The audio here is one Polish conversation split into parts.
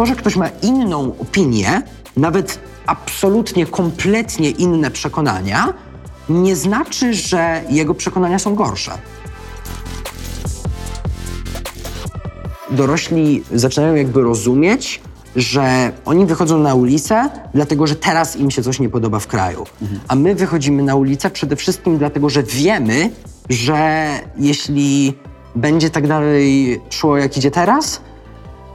to, że ktoś ma inną opinię, nawet absolutnie, kompletnie inne przekonania, nie znaczy, że jego przekonania są gorsze. Dorośli zaczynają jakby rozumieć, że oni wychodzą na ulicę, dlatego że teraz im się coś nie podoba w kraju. A my wychodzimy na ulicę przede wszystkim dlatego, że wiemy, że jeśli będzie tak dalej szło, jak idzie teraz,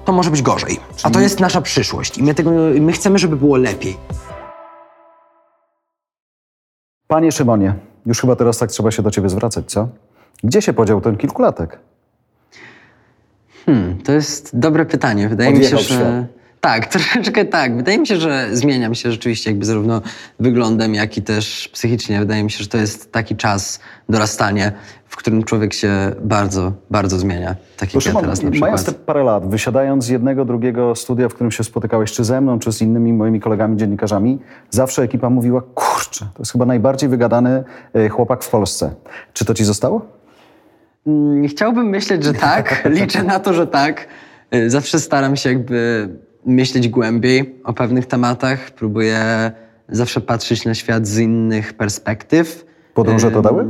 to może być gorzej. A to jest nasza przyszłość i my, tego, my chcemy, żeby było lepiej. Panie Szymonie, już chyba teraz tak trzeba się do ciebie zwracać, co? Gdzie się podział ten kilkulatek? Hmm, to jest dobre pytanie. Wydaje mi się, Odjechał że. Tak, troszeczkę tak. Wydaje mi się, że zmieniam się rzeczywiście jakby zarówno wyglądem, jak i też psychicznie. Wydaje mi się, że to jest taki czas dorastania, w którym człowiek się bardzo, bardzo zmienia. Tak jak ja Szymon, teraz na mając te przykład. parę lat, wysiadając z jednego, drugiego studia, w którym się spotykałeś, czy ze mną, czy z innymi moimi kolegami dziennikarzami, zawsze ekipa mówiła, kurczę, to jest chyba najbardziej wygadany e, chłopak w Polsce. Czy to ci zostało? Mm, Chciałbym myśleć, że tak. Liczę na to, że tak. Y, Zawsze staram się jakby myśleć głębiej o pewnych tematach. Próbuję zawsze patrzeć na świat z innych perspektyw. Podróże to dały?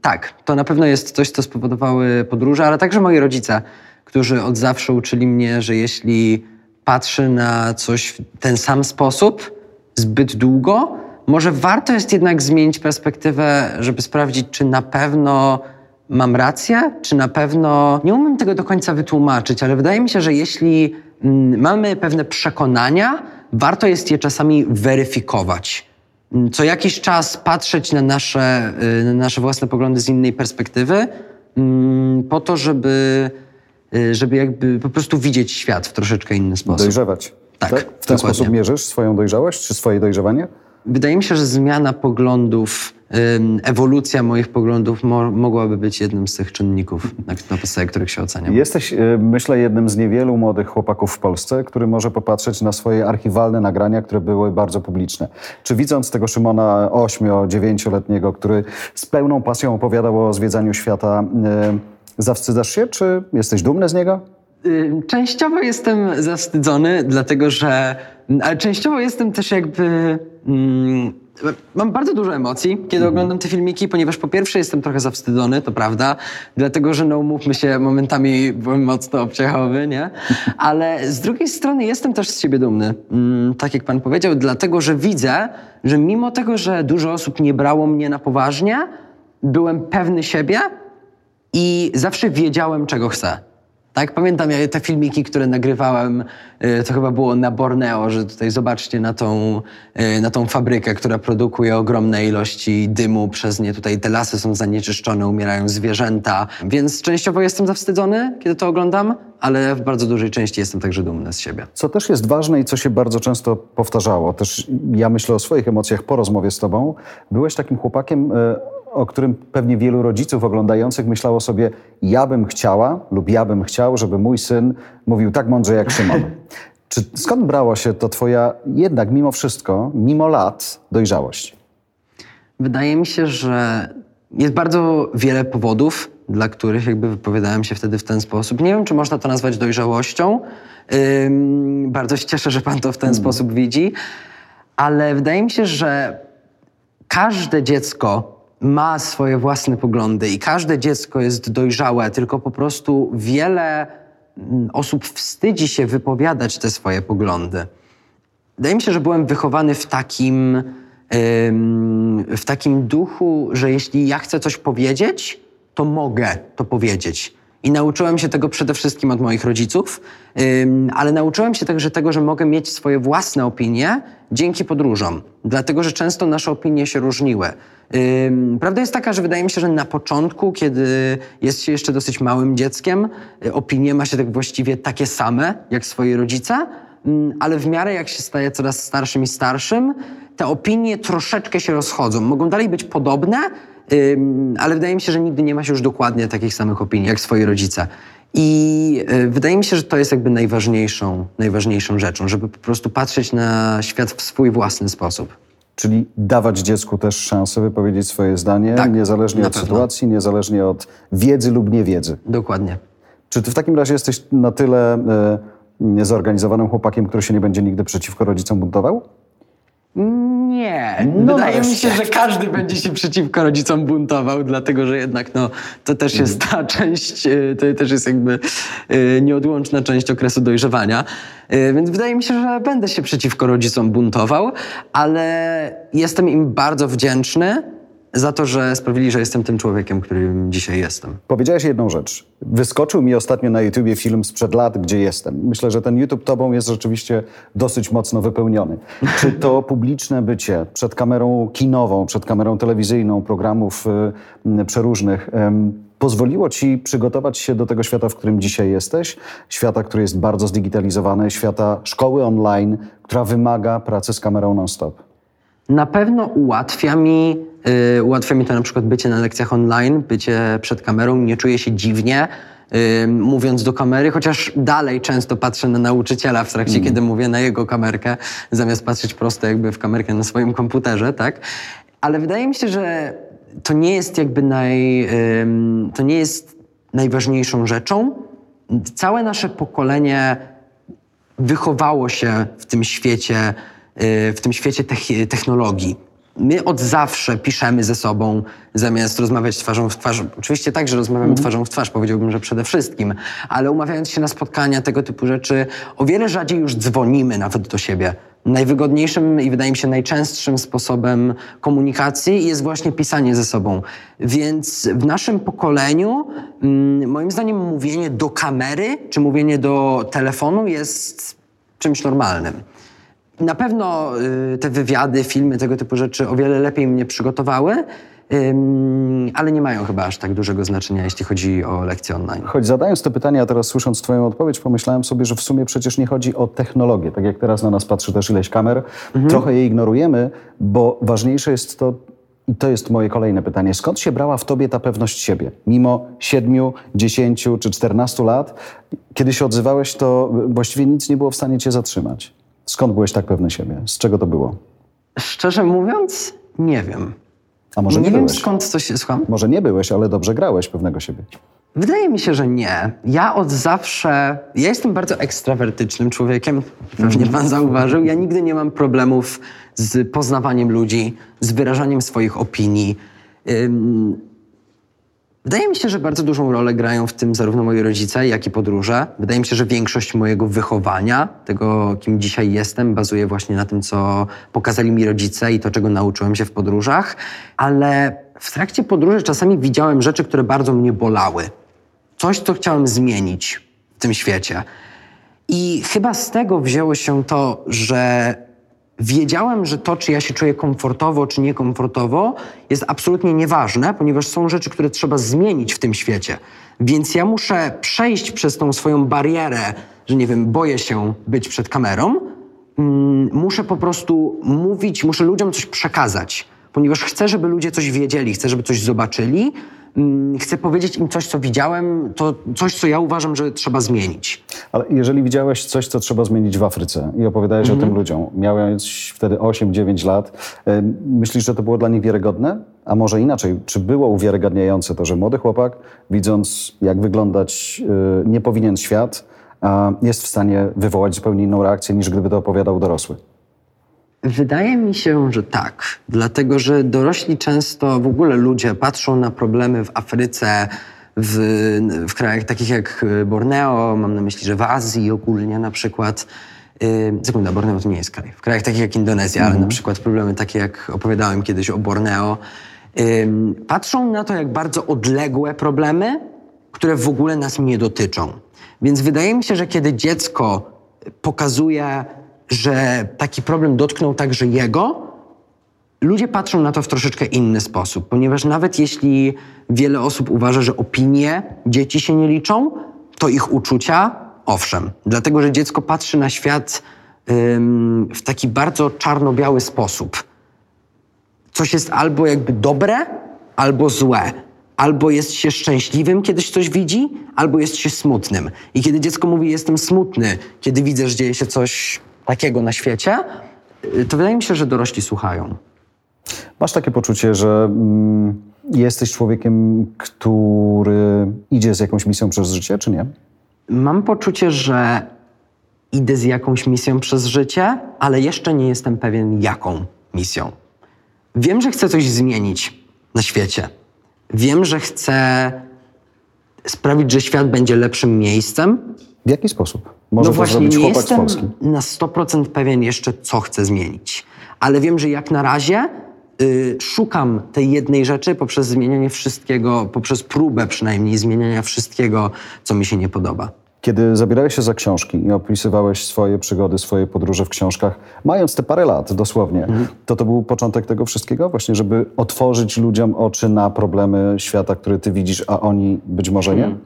Tak, to na pewno jest coś, co spowodowały podróże, ale także moi rodzice, którzy od zawsze uczyli mnie, że jeśli patrzę na coś w ten sam sposób zbyt długo, może warto jest jednak zmienić perspektywę, żeby sprawdzić, czy na pewno mam rację, czy na pewno. Nie umiem tego do końca wytłumaczyć, ale wydaje mi się, że jeśli mamy pewne przekonania, warto jest je czasami weryfikować co jakiś czas patrzeć na nasze, y, na nasze własne poglądy z innej perspektywy, mm, po to, żeby, y, żeby jakby po prostu widzieć świat w troszeczkę inny sposób. Dojrzewać. Tak, W ten dokładnie. sposób mierzysz swoją dojrzałość, czy swoje dojrzewanie? Wydaje mi się, że zmiana poglądów, ewolucja moich poglądów mo- mogłaby być jednym z tych czynników, na, na podstawie których się oceniam. Jesteś, e, myślę, jednym z niewielu młodych chłopaków w Polsce, który może popatrzeć na swoje archiwalne nagrania, które były bardzo publiczne. Czy widząc tego Szymona 8-9-letniego, który z pełną pasją opowiadał o zwiedzaniu świata, e, zawstydzasz się, czy jesteś dumny z niego? Y, Częściowo jestem zawstydzony, dlatego że. Ale częściowo jestem też jakby. Mm, mam bardzo dużo emocji, kiedy oglądam te filmiki, ponieważ po pierwsze jestem trochę zawstydzony, to prawda, dlatego że no umówmy się, momentami byłem mocno obciechowy, nie? Ale z drugiej strony jestem też z siebie dumny. Mm, tak jak pan powiedział, dlatego że widzę, że mimo tego, że dużo osób nie brało mnie na poważnie, byłem pewny siebie i zawsze wiedziałem, czego chcę. Tak, pamiętam ja te filmiki, które nagrywałem, y, to chyba było na Borneo, że tutaj zobaczcie na tą, y, na tą fabrykę, która produkuje ogromne ilości dymu przez nie. Tutaj te lasy są zanieczyszczone, umierają zwierzęta. Więc częściowo jestem zawstydzony, kiedy to oglądam, ale w bardzo dużej części jestem także dumny z siebie. Co też jest ważne i co się bardzo często powtarzało, też ja myślę o swoich emocjach po rozmowie z tobą, byłeś takim chłopakiem, e, o którym pewnie wielu rodziców oglądających myślało sobie, ja bym chciała lub ja bym chciał, żeby mój syn mówił tak mądrze jak Szymon. Czy skąd brała się to twoja jednak mimo wszystko, mimo lat, dojrzałość? Wydaje mi się, że jest bardzo wiele powodów, dla których jakby wypowiadałem się wtedy w ten sposób. Nie wiem, czy można to nazwać dojrzałością. Ym, bardzo się cieszę, że pan to w ten sposób widzi, ale wydaje mi się, że każde dziecko ma swoje własne poglądy i każde dziecko jest dojrzałe, tylko po prostu wiele mm, osób wstydzi się wypowiadać te swoje poglądy. Wydaje mi się, że byłem wychowany w takim, w takim duchu, że jeśli ja chcę coś powiedzieć, to mogę to powiedzieć. I nauczyłem się tego przede wszystkim od moich rodziców, ale nauczyłem się także tego, że mogę mieć swoje własne opinie dzięki podróżom, dlatego że często nasze opinie się różniły. Prawda jest taka, że wydaje mi się, że na początku, kiedy jest się jeszcze dosyć małym dzieckiem, y, opinie ma się tak właściwie takie same jak swoi rodzice, ale w miarę jak się staje coraz starszym i starszym, te opinie troszeczkę się rozchodzą. Mogą dalej być podobne, ale wydaje mi się, że nigdy nie ma się już dokładnie takich samych opinii jak swoi rodzice. I y, wydaje mi się, że to jest jakby najważniejszą, najważniejszą rzeczą, żeby po prostu patrzeć na świat w swój własny sposób. Czyli dawać dziecku też szansę wypowiedzieć swoje zdanie, Tak, niezależnie od pewno. sytuacji, niezależnie od wiedzy lub niewiedzy. Dokładnie. Czy ty w takim razie jesteś na tyle e, zorganizowanym chłopakiem, który się nie będzie nigdy przeciwko rodzicom buntował? Nie. No Wydaje mi się, że każdy będzie się przeciwko rodzicom buntował, dlatego że jednak no, to też jest ta część, y, to też jest jakby y, nieodłączna część okresu dojrzewania. Y, Więc wydaje mi się, że będę się przeciwko rodzicom buntował, ale jestem im bardzo wdzięczny za to, że sprawili, że jestem tym człowiekiem, którym dzisiaj jestem. Powiedziałeś jedną rzecz. Wyskoczył mi ostatnio na YouTubie film sprzed lat, gdzie jestem. Myślę, że ten YouTube tobą jest rzeczywiście dosyć mocno wypełniony. Czy to publiczne bycie przed kamerą kinową, przed kamerą telewizyjną, programów y, przeróżnych em, pozwoliło ci przygotować się do tego świata, w którym dzisiaj jesteś? Świata, który jest bardzo zdigitalizowany, świata szkoły online, która wymaga pracy z kamerą non-stop. Na pewno ułatwia mi, y, ułatwia mi to na przykład bycie na lekcjach online, bycie przed kamerą, nie czuję się dziwnie. y, Mówiąc do kamery, chociaż dalej często patrzę na nauczyciela w trakcie, kiedy mówię na jego kamerkę, zamiast patrzeć prosto jakby w kamerkę na swoim komputerze, tak? Ale wydaje mi się, że to nie jest jakby naj, ym, to nie jest najważniejszą rzeczą. Całe nasze pokolenie wychowało się w tym świecie, y, w tym świecie tech- technologii. My od zawsze piszemy ze sobą, zamiast rozmawiać twarzą w twarz. Oczywiście tak, że rozmawiamy twarzą w twarz, powiedziałbym, że przede wszystkim, ale umawiając się na spotkania, tego typu rzeczy, o wiele rzadziej już dzwonimy nawet do siebie. Najwygodniejszym i wydaje mi się najczęstszym sposobem komunikacji jest właśnie pisanie ze sobą. Więc w naszym pokoleniu, mm, moim zdaniem, mówienie do kamery czy mówienie do telefonu jest czymś normalnym. Na pewno y, te wywiady, filmy, tego typu rzeczy o wiele lepiej mnie przygotowały, ale nie mają chyba aż tak dużego znaczenia, jeśli chodzi o lekcje online. Choć zadając te pytania, a teraz słysząc Twoją odpowiedź, pomyślałem sobie, że w sumie przecież nie chodzi o technologię. Tak jak teraz na nas patrzy też ileś kamer, trochę je ignorujemy, bo ważniejsze jest to, i to jest moje kolejne pytanie, skąd się brała w Tobie ta pewność siebie? Mimo siedmiu, dziesięciu czy czternastu lat, kiedy się odzywałeś, to właściwie nic nie było w stanie Cię zatrzymać. Skąd byłeś tak pewny siebie? Z czego to było? Szczerze mówiąc, nie wiem. A może nie nie, wiem byłeś? skąd to się słucham. Może nie byłeś, ale dobrze grałeś pewnego siebie. Wydaje mi się, że nie. Ja od zawsze. Ja jestem bardzo ekstrawertycznym człowiekiem, pewnie pan zauważył. Ja nigdy nie mam problemów z poznawaniem ludzi, z wyrażaniem swoich opinii. Ym, Wydaje mi się, że bardzo dużą rolę grają w tym zarówno moi rodzice, jak i podróże. Wydaje mi się, że większość mojego wychowania, tego kim dzisiaj jestem, bazuje właśnie na tym, co pokazali mi rodzice i to, czego nauczyłem się w podróżach. Ale w trakcie podróży czasami widziałem rzeczy, które bardzo mnie bolały. Coś, co chciałem zmienić w tym świecie. I chyba z tego wzięło się to, że wiedziałem, że to, czy ja się czuję komfortowo, czy niekomfortowo, jest absolutnie nieważne, ponieważ są rzeczy, które trzeba zmienić w tym świecie. Więc ja muszę przejść przez tą swoją barierę, że nie wiem, boję się być przed kamerą. Mm, muszę po prostu mówić, muszę ludziom coś przekazać, ponieważ chcę, żeby ludzie coś wiedzieli, chcę, żeby coś zobaczyli. Mm, Chcę powiedzieć im coś, co widziałem, to coś, co ja uważam, że trzeba zmienić. Ale jeżeli widziałeś coś, co trzeba zmienić w Afryce i opowiadałeś o tym ludziom, miałeś wtedy 8-9 lat, myślisz, że to było dla nich wiarygodne? A może inaczej, czy było uwiarygadniające to, że młody chłopak, widząc jak wyglądać y, nie powinien świat, jest w stanie wywołać zupełnie inną reakcję, niż gdyby to opowiadał dorosły? Wydaje mi się, że tak. Dlatego, że dorośli często, w ogóle ludzie patrzą na problemy w Afryce, w, w krajach takich jak Borneo, mam na myśli, że w Azji ogólnie na przykład. Yy, sekunda, Borneo to nie jest kraj. W krajach takich jak Indonezja, ale na przykład problemy takie jak opowiadałem kiedyś o Borneo. Ym, patrzą na to jak bardzo odległe problemy, które w ogóle nas nie dotyczą. Więc wydaje mi się, że kiedy dziecko pokazuje, że taki problem dotknął także jego, ludzie patrzą na to w troszeczkę inny sposób, ponieważ nawet jeśli wiele osób uważa, że opinie dzieci się nie liczą, to ich uczucia owszem. Dlatego, że dziecko patrzy na świat ym, w taki bardzo czarno-biały sposób. Coś jest albo jakby dobre, albo złe. Albo jest się szczęśliwym, kiedy się coś widzi, albo jest się smutnym. I kiedy dziecko mówi, jestem smutny, kiedy widzę, że dzieje się coś takiego na świecie, y, to wydaje mi się, że dorośli słuchają. Masz takie poczucie, że mm, jesteś człowiekiem, który idzie z jakąś misją przez życie, czy nie? Mam poczucie, że idę z jakąś misją przez życie, ale jeszcze nie jestem pewien, jaką misją. Wiem, że chcę coś zmienić na świecie. Wiem, że chcę sprawić, że świat będzie lepszym miejscem. W jaki sposób? Może no właśnie, zrobić z jestem Polski. na 100% pewien jeszcze, co chcę zmienić. Ale wiem, że jak na razie y, szukam tej jednej rzeczy poprzez zmienianie wszystkiego, poprzez próbę przynajmniej zmieniania wszystkiego, co mi się nie podoba. Kiedy zabierałeś się za książki i opisywałeś swoje przygody, swoje podróże w książkach, mając te parę lat dosłownie, to to był początek tego wszystkiego? Właśnie, żeby otworzyć ludziom oczy na problemy świata, które ty widzisz, a oni być może nie?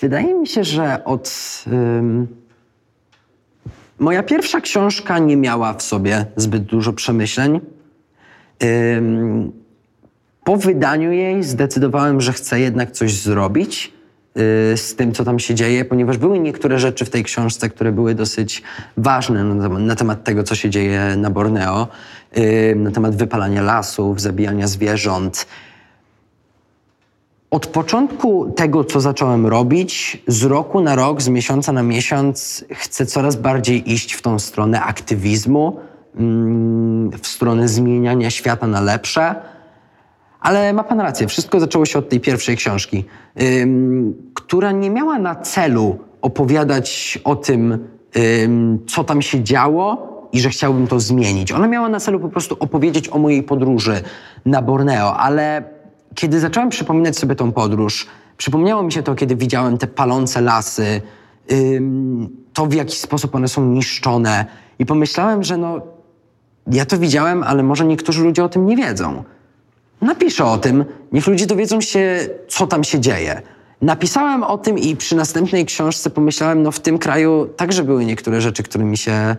Wydaje mi się, że od. ym, moja pierwsza książka nie miała w sobie zbyt dużo przemyśleń. Ym, po wydaniu jej zdecydowałem, że chcę jednak coś zrobić y, z tym, co tam się dzieje, ponieważ były niektóre rzeczy w tej książce, które były dosyć ważne na temat, tego, co się dzieje na Borneo, na temat wypalania lasów, zabijania zwierząt. Od początku tego, co zacząłem robić, z roku na rok, z miesiąca na miesiąc, chcę coraz bardziej iść w tą stronę aktywizmu, mm, w stronę zmieniania świata na lepsze. Ale ma pan rację, wszystko zaczęło się od tej pierwszej książki, która nie miała na celu opowiadać o tym, ym, co tam się działo i że chciałbym to zmienić. Ona miała na celu po prostu opowiedzieć o mojej podróży na Borneo, ale kiedy zacząłem przypominać sobie tą podróż, przypomniało mi się to, kiedy widziałem te palące lasy, to w jaki sposób one są niszczone i pomyślałem, że no, ja to widziałem, ale może niektórzy ludzie o tym nie wiedzą. Napiszę o tym, niech ludzie dowiedzą się, co tam się dzieje. Napisałem o tym i przy następnej książce pomyślałem, no w tym kraju także były niektóre rzeczy, które mi się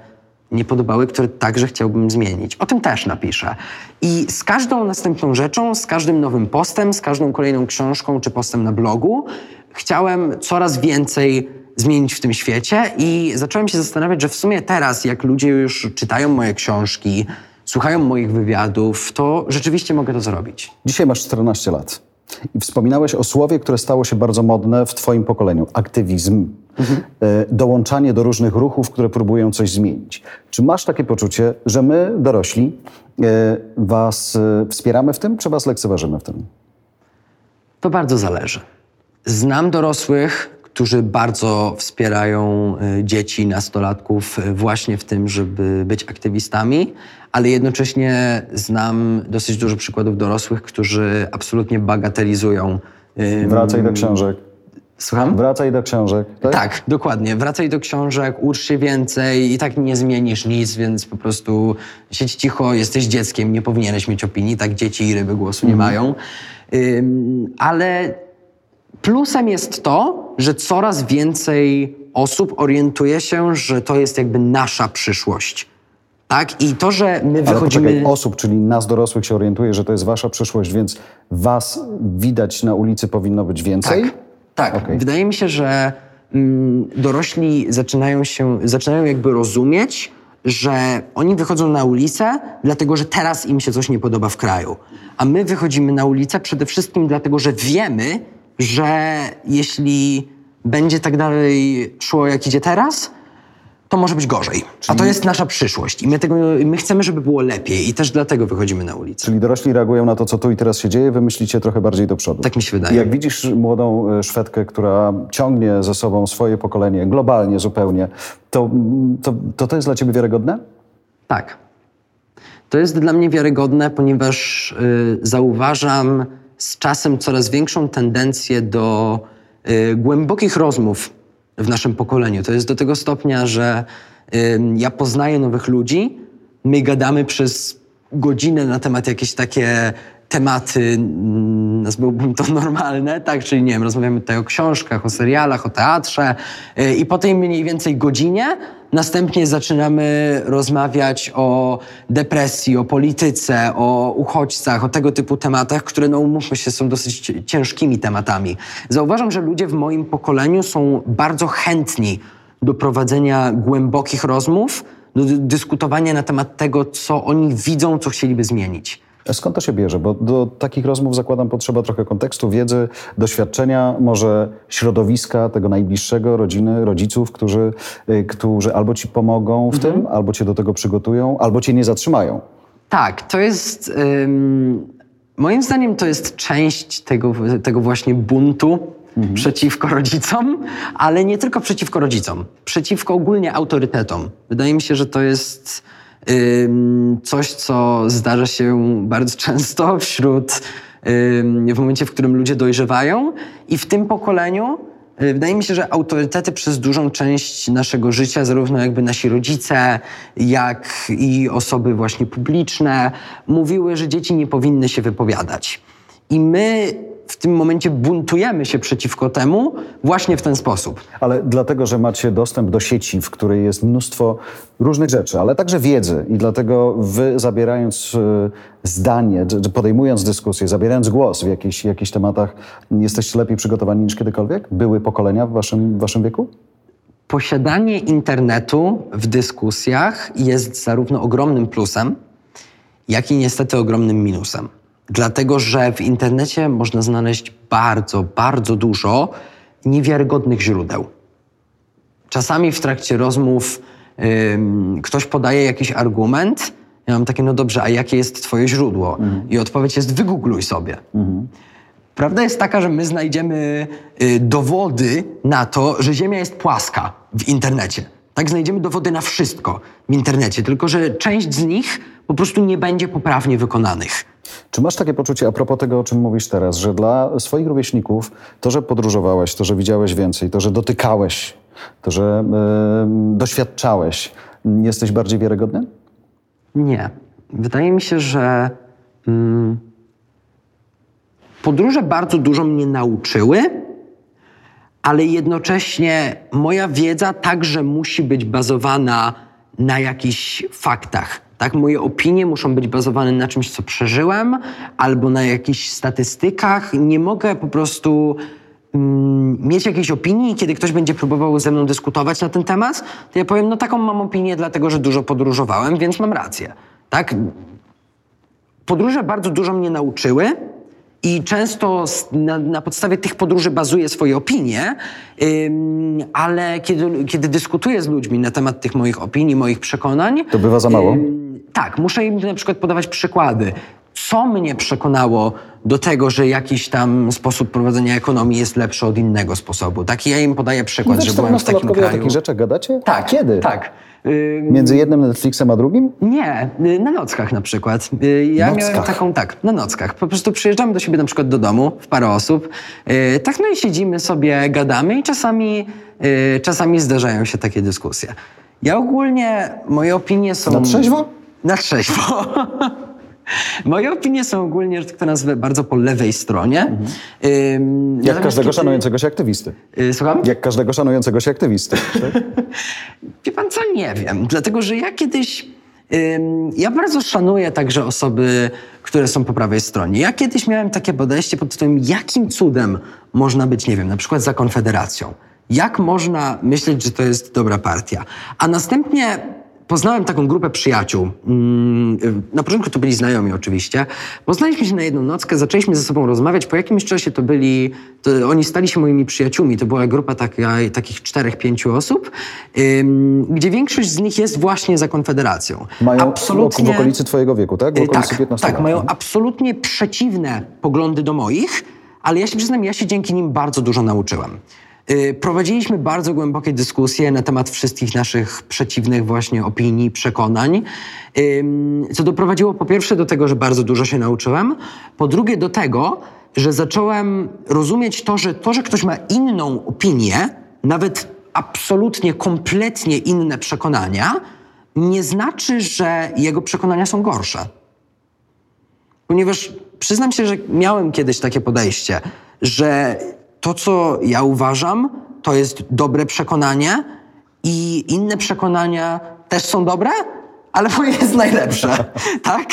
nie podobały, które także chciałbym zmienić. O tym też napiszę. I z każdą następną rzeczą, z każdym nowym postem, z każdą kolejną książką czy postem na blogu, chciałem coraz więcej zmienić w tym świecie i zacząłem się zastanawiać, że w sumie teraz, jak ludzie już czytają moje książki, słuchają moich wywiadów, to rzeczywiście mogę to zrobić. Dzisiaj masz 14 lat i wspominałeś o słowie, które stało się bardzo modne w twoim pokoleniu. Aktywizm. E, Dołączanie do różnych ruchów, które próbują coś zmienić. Czy masz takie poczucie, że my, dorośli, e, was e, wspieramy w tym, czy was lekceważymy w tym? To bardzo zależy. Znam dorosłych, którzy bardzo wspierają dzieci, nastolatków właśnie w tym, żeby być aktywistami, ale jednocześnie znam dosyć dużo przykładów dorosłych, którzy absolutnie bagatelizują. Wracaj do książek. Słucham? Wracaj do książek. Tak? Tak, dokładnie. Wracaj do książek, ucz się więcej i tak nie zmienisz nic, więc po prostu siedź cicho, jesteś dzieckiem, nie powinieneś mieć opinii, tak dzieci i ryby głosu nie mają. Ym, ale plusem jest to, że coraz więcej osób orientuje się, że to jest jakby nasza przyszłość. Tak? I to, że my Ale wychodzimy... poczekaj, osób, czyli nas dorosłych się orientuje, że to jest wasza przyszłość, więc was widać na ulicy powinno być więcej? Tak, tak. Okej. Wydaje mi się, że mm, dorośli zaczynają się, zaczynają jakby rozumieć, że oni wychodzą na ulicę, dlatego że teraz im się coś nie podoba w kraju. A my wychodzimy na ulicę przede wszystkim dlatego, że wiemy, że jeśli będzie tak dalej szło, jak idzie teraz, to może być gorzej. A to jest nasza przyszłość. I my, tego, my chcemy, żeby było lepiej. I też dlatego wychodzimy na ulicę. Czyli dorośli reagują na to, co tu i teraz się dzieje, wy myślicie trochę bardziej do przodu. Tak mi się I wydaje. Jak widzisz młodą e, Szwedkę, która ciągnie ze sobą swoje pokolenie, globalnie zupełnie, to mm, to, to, to jest dla ciebie wiarygodne? Tak. To jest dla mnie wiarygodne, ponieważ y, zauważam z czasem coraz większą tendencję do y, głębokich rozmów w naszym pokoleniu. To jest do tego stopnia, że ja poznaję nowych ludzi, my gadamy przez godzinę na temat jakieś takie tematy, mm, nazwałbym to normalne, tak? Czyli nie wiem, rozmawiamy tutaj o książkach, o serialach, o teatrze y, i po tej mniej więcej godzinie następnie zaczynamy rozmawiać o depresji, o polityce, o uchodźcach, o tego typu tematach, które, no umówmy się, są dosyć ciężkimi tematami. Zauważam, że ludzie w moim pokoleniu są bardzo chętni do prowadzenia głębokich rozmów, do dy- dyskutowania na temat tego, co oni widzą, co chcieliby zmienić. Skąd to się bierze? Bo do takich rozmów zakładam potrzeba trochę kontekstu, wiedzy, doświadczenia, może środowiska tego najbliższego, rodziny, rodziców, którzy, y, którzy albo ci pomogą w tym, albo cię do tego przygotują, albo cię nie zatrzymają. Tak, to jest. ym, moim zdaniem to jest część tego, tego właśnie buntu przeciwko rodzicom, ale nie tylko przeciwko rodzicom, przeciwko ogólnie autorytetom. Wydaje mi się, że to jest coś, co zdarza się bardzo często wśród. w momencie, w którym ludzie dojrzewają, i w tym pokoleniu Y, Wydaje mi się, że autorytety przez dużą część naszego życia, zarówno jakby nasi rodzice, jak i osoby właśnie publiczne, mówiły, że dzieci nie powinny się wypowiadać. I my w tym momencie buntujemy się przeciwko temu właśnie w ten sposób. Ale dlatego, że macie dostęp do sieci, w której jest mnóstwo różnych rzeczy, ale także wiedzy i dlatego wy zabierając e, zdanie, podejmując dyskusję, zabierając głos w jakichś, jakichś tematach, jesteście lepiej przygotowani niż kiedykolwiek? Były pokolenia w waszym, w waszym wieku? Posiadanie internetu w dyskusjach jest zarówno ogromnym plusem, jak i niestety ogromnym minusem. Dlatego, że w internecie można znaleźć bardzo, bardzo dużo niewiarygodnych źródeł. Czasami w trakcie rozmów ym, ktoś podaje jakiś argument, ja mam takie, no dobrze, a jakie jest twoje źródło? I odpowiedź jest, wygoogluj sobie. Prawda jest taka, że my znajdziemy y, dowody na to, że Ziemia jest płaska w internecie. Tak, znajdziemy dowody na wszystko w internecie, tylko że część z nich po prostu nie będzie poprawnie wykonanych. Czy masz takie poczucie, a propos tego, o czym mówisz teraz, że dla swoich rówieśników to, że podróżowałeś, to, że widziałeś więcej, to, że dotykałeś, to, że e, doświadczałeś, jesteś bardziej wiarygodny? Nie. Wydaje mi się, że mm, podróże bardzo dużo mnie nauczyły, ale jednocześnie moja wiedza także musi być bazowana na jakichś faktach. Tak, moje opinie muszą być bazowane na czymś, co przeżyłem, albo na jakichś statystykach. Nie mogę po prostu mm, mieć jakiejś opinii kiedy ktoś będzie próbował ze mną dyskutować na ten temat, to ja powiem, no taką mam opinię, dlatego że dużo podróżowałem, więc mam rację. Tak? Podróże bardzo dużo mnie nauczyły i często na, na podstawie tych podróży bazuję swoje opinie, ym, ale kiedy, kiedy dyskutuję z ludźmi na temat tych moich opinii, moich przekonań... To bywa za mało? ym, tak, muszę im na przykład podawać przykłady. Co mnie przekonało do tego, że jakiś tam sposób prowadzenia ekonomii jest lepszy od innego sposobu. Taki ja im podaję przykład, że byłem w takim Czteronastolatkowie o kraju... takich rzeczach gadacie? Tak, Kiedy? Tak. Między jednym Netflixem a drugim? nie, y, na nockach na przykład. Y, Ja miałem Nockach? taką, tak, na nockach. Po prostu przyjeżdżamy do siebie na przykład do domu w parę osób. y, Tak, no i siedzimy sobie, gadamy i czasami, czasami zdarzają się takie dyskusje. Ja ogólnie, moje opinie są... Na trzeźwo? Na trzeźwo. Moje opinie są ogólnie, że tak to nazwę, bardzo po lewej stronie. Ym, Jak natomiast każdego kiedy- szanującego się aktywisty. Y, Słucham? Jak każdego szanującego się aktywisty. tak? Wie pan co, nie wiem. Dlatego, że ja kiedyś... ym, ja bardzo szanuję także osoby, które są po prawej stronie. Ja kiedyś miałem takie podejście pod tytułem, jakim cudem można być, nie wiem, na przykład za Konfederacją. Jak można myśleć, że to jest dobra partia? A następnie poznałem taką grupę przyjaciół. Mm, Na początku to byli znajomi oczywiście. Poznaliśmy się na jedną nockę, zaczęliśmy ze sobą rozmawiać. Po jakimś czasie to byli, to oni stali się moimi przyjaciółmi. To była grupa taka, takich czterech, pięciu osób, gdzie większość z nich jest właśnie za Konfederacją. Mają w okolicy twojego wieku, tak? W Y, okolicy tak, 15 tak, lat. mają absolutnie przeciwne poglądy do moich, ale ja się przyznam, ja się dzięki nim bardzo dużo nauczyłem. Y, Prowadziliśmy bardzo głębokie dyskusje na temat wszystkich naszych przeciwnych właśnie opinii, przekonań, co doprowadziło po pierwsze do tego, że bardzo dużo się nauczyłem, po drugie do tego, że zacząłem rozumieć to, że to, że ktoś ma inną opinię, nawet absolutnie, kompletnie inne przekonania, nie znaczy, że jego przekonania są gorsze. Ponieważ przyznam się, że miałem kiedyś takie podejście, że to, co ja uważam, to jest dobre przekonanie i inne przekonania też są dobre, ale moje jest najlepsze, tak?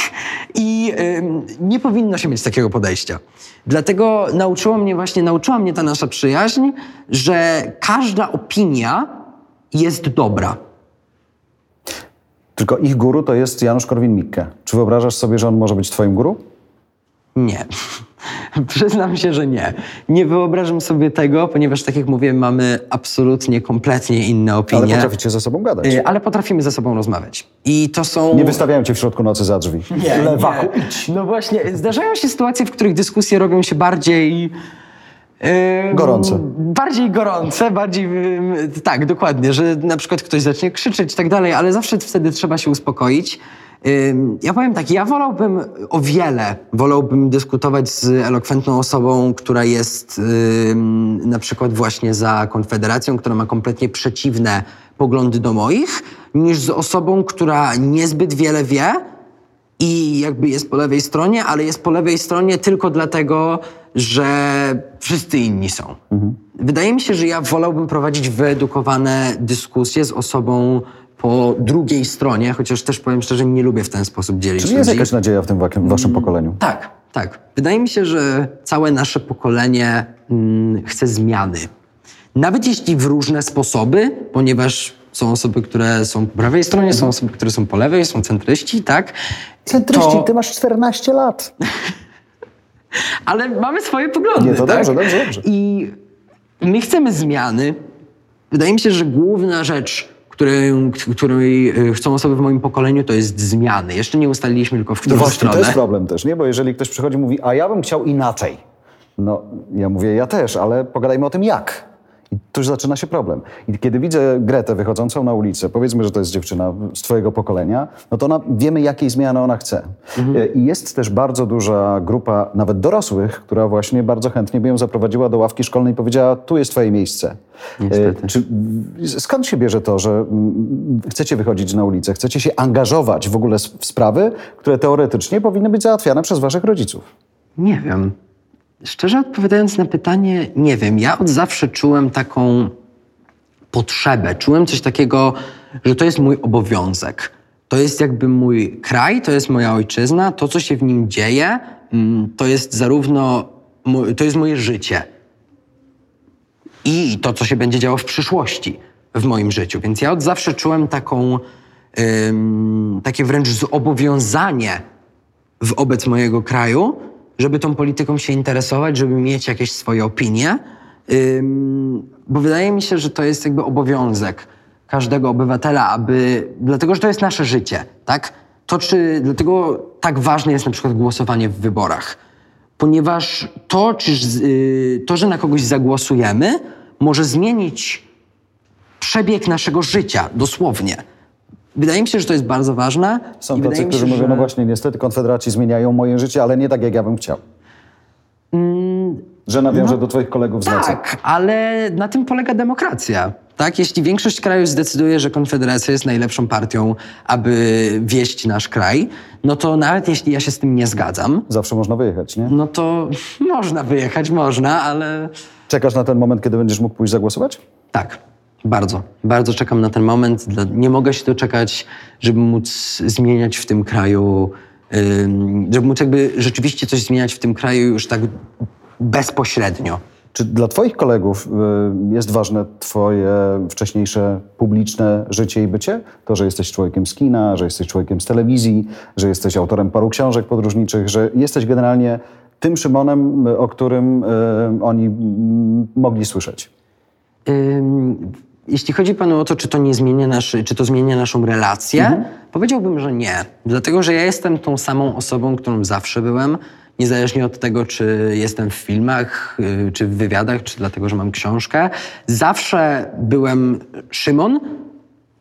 I nie powinno się mieć takiego podejścia. Dlatego nauczyło mnie właśnie, nauczyła mnie ta nasza przyjaźń, że każda opinia jest dobra. Tylko ich guru to jest Janusz Korwin-Mikke. Czy wyobrażasz sobie, że on może być twoim guru? Nie. Przyznam się, że nie. Nie wyobrażam sobie tego, ponieważ tak jak mówię, mamy absolutnie, kompletnie inne opinie. Ale potraficie ze sobą gadać. Y, ale potrafimy ze sobą rozmawiać. I to są... Nie wystawiają cię w środku nocy za drzwi. Nie, Lewaku, nie. idź. No właśnie, zdarzają się sytuacje, w których dyskusje robią się bardziej... yy, Gorące. Bardziej gorące, bardziej... yy, tak, dokładnie, że na przykład ktoś zacznie krzyczeć i tak dalej, ale zawsze wtedy trzeba się uspokoić. Ja powiem tak, ja wolałbym o wiele, wolałbym dyskutować z elokwentną osobą, która jest na przykład właśnie za Konfederacją, która ma kompletnie przeciwne poglądy do moich, niż z osobą, która niezbyt wiele wie, i jakby jest po lewej stronie, ale jest po lewej stronie tylko dlatego, że wszyscy inni są. Wydaje mi się, że ja wolałbym prowadzić wyedukowane dyskusje z osobą po drugiej stronie, chociaż też powiem szczerze, nie lubię w ten sposób dzielić Czyli jest ludzi. jakaś nadzieja w tym wakiem- waszym pokoleniu? Tak, tak. Wydaje mi się, że całe nasze pokolenie mm, chce zmiany. Nawet jeśli w różne sposoby, ponieważ są osoby, które są po prawej stronie, są osoby, które są po lewej, są centryści, tak? Centryści, To- ty masz 14 lat. Ale mamy swoje poglądy. Nie, to tak? dobrze, dobrze, dobrze. I my chcemy zmiany. Wydaje mi się, że główna rzecz, której, której e, chcą osoby w moim pokoleniu, to jest zmiany. Jeszcze nie ustaliliśmy tylko w którą No właśnie, stronę. to jest problem też, nie? Bo jeżeli ktoś przychodzi i mówi, a ja bym chciał inaczej. No, ja mówię, ja też, ale pogadajmy o tym jak. I tu już zaczyna się problem. I kiedy widzę Gretę wychodzącą na ulicę, powiedzmy, że to jest dziewczyna z twojego pokolenia, no to ona, wiemy, jakiej zmiany ona chce. E, I jest też bardzo duża grupa, nawet dorosłych, która właśnie bardzo chętnie by ją zaprowadziła do ławki szkolnej i powiedziała, tu jest twoje miejsce. Niestety. E, Czy, skąd się bierze to, że mm, chcecie wychodzić na ulicę, chcecie się angażować w ogóle w sprawy, które teoretycznie powinny być załatwiane przez waszych rodziców? Nie wiem. Szczerze odpowiadając na pytanie, nie wiem. Ja od zawsze czułem taką potrzebę. Czułem coś takiego, że to jest mój obowiązek. To jest jakby mój kraj, to jest moja ojczyzna, to, co się w nim dzieje, mm, to jest zarówno, to jest moje życie. I to, co się będzie działo w przyszłości w moim życiu. Więc ja od zawsze czułem taką, ym, takie wręcz zobowiązanie wobec mojego kraju, żeby tą polityką się interesować, żeby mieć jakieś swoje opinie, bo wydaje mi się, że to jest jakby obowiązek każdego obywatela, aby, dlatego że to jest nasze życie, tak? To czy, dlatego tak ważne jest na przykład głosowanie w wyborach, ponieważ to, czy, y, to że na kogoś zagłosujemy, może zmienić przebieg naszego życia, dosłownie. Wydaje mi się, że to jest bardzo ważne. Są tacy, mi się, którzy mówią, że- no właśnie, niestety konfederaci zmieniają moje życie, ale nie tak, jak ja bym chciał. że nawiążę do twoich kolegów z nocy. Tak, ale na tym polega demokracja. Tak, jeśli większość krajów zdecyduje, że Konfederacja jest najlepszą partią, aby wieść nasz kraj, no to nawet jeśli ja się z tym nie zgadzam, Zawsze można wyjechać, nie? no to można wyjechać, można, ale Czekasz na ten moment, kiedy będziesz mógł pójść zagłosować? tak, bardzo, bardzo czekam na ten moment. Nie mogę się doczekać, żeby móc zmieniać w tym kraju, żeby móc jakby rzeczywiście coś zmieniać w tym kraju już tak bezpośrednio. Czy dla Twoich kolegów y, jest ważne Twoje wcześniejsze publiczne życie i bycie? To, że jesteś człowiekiem z kina, że jesteś człowiekiem z telewizji, że jesteś autorem paru książek podróżniczych, że jesteś generalnie tym Szymonem, y, o którym y, oni mm, mogli słyszeć. Jeśli chodzi panu o to, czy to nie zmienia naszy, czy to zmienia naszą relację, powiedziałbym, że nie. Dlatego, że ja jestem tą samą osobą, którą zawsze byłem, niezależnie od tego, czy jestem w filmach, y, czy w wywiadach, czy dlatego, że mam książkę. Zawsze byłem Szymon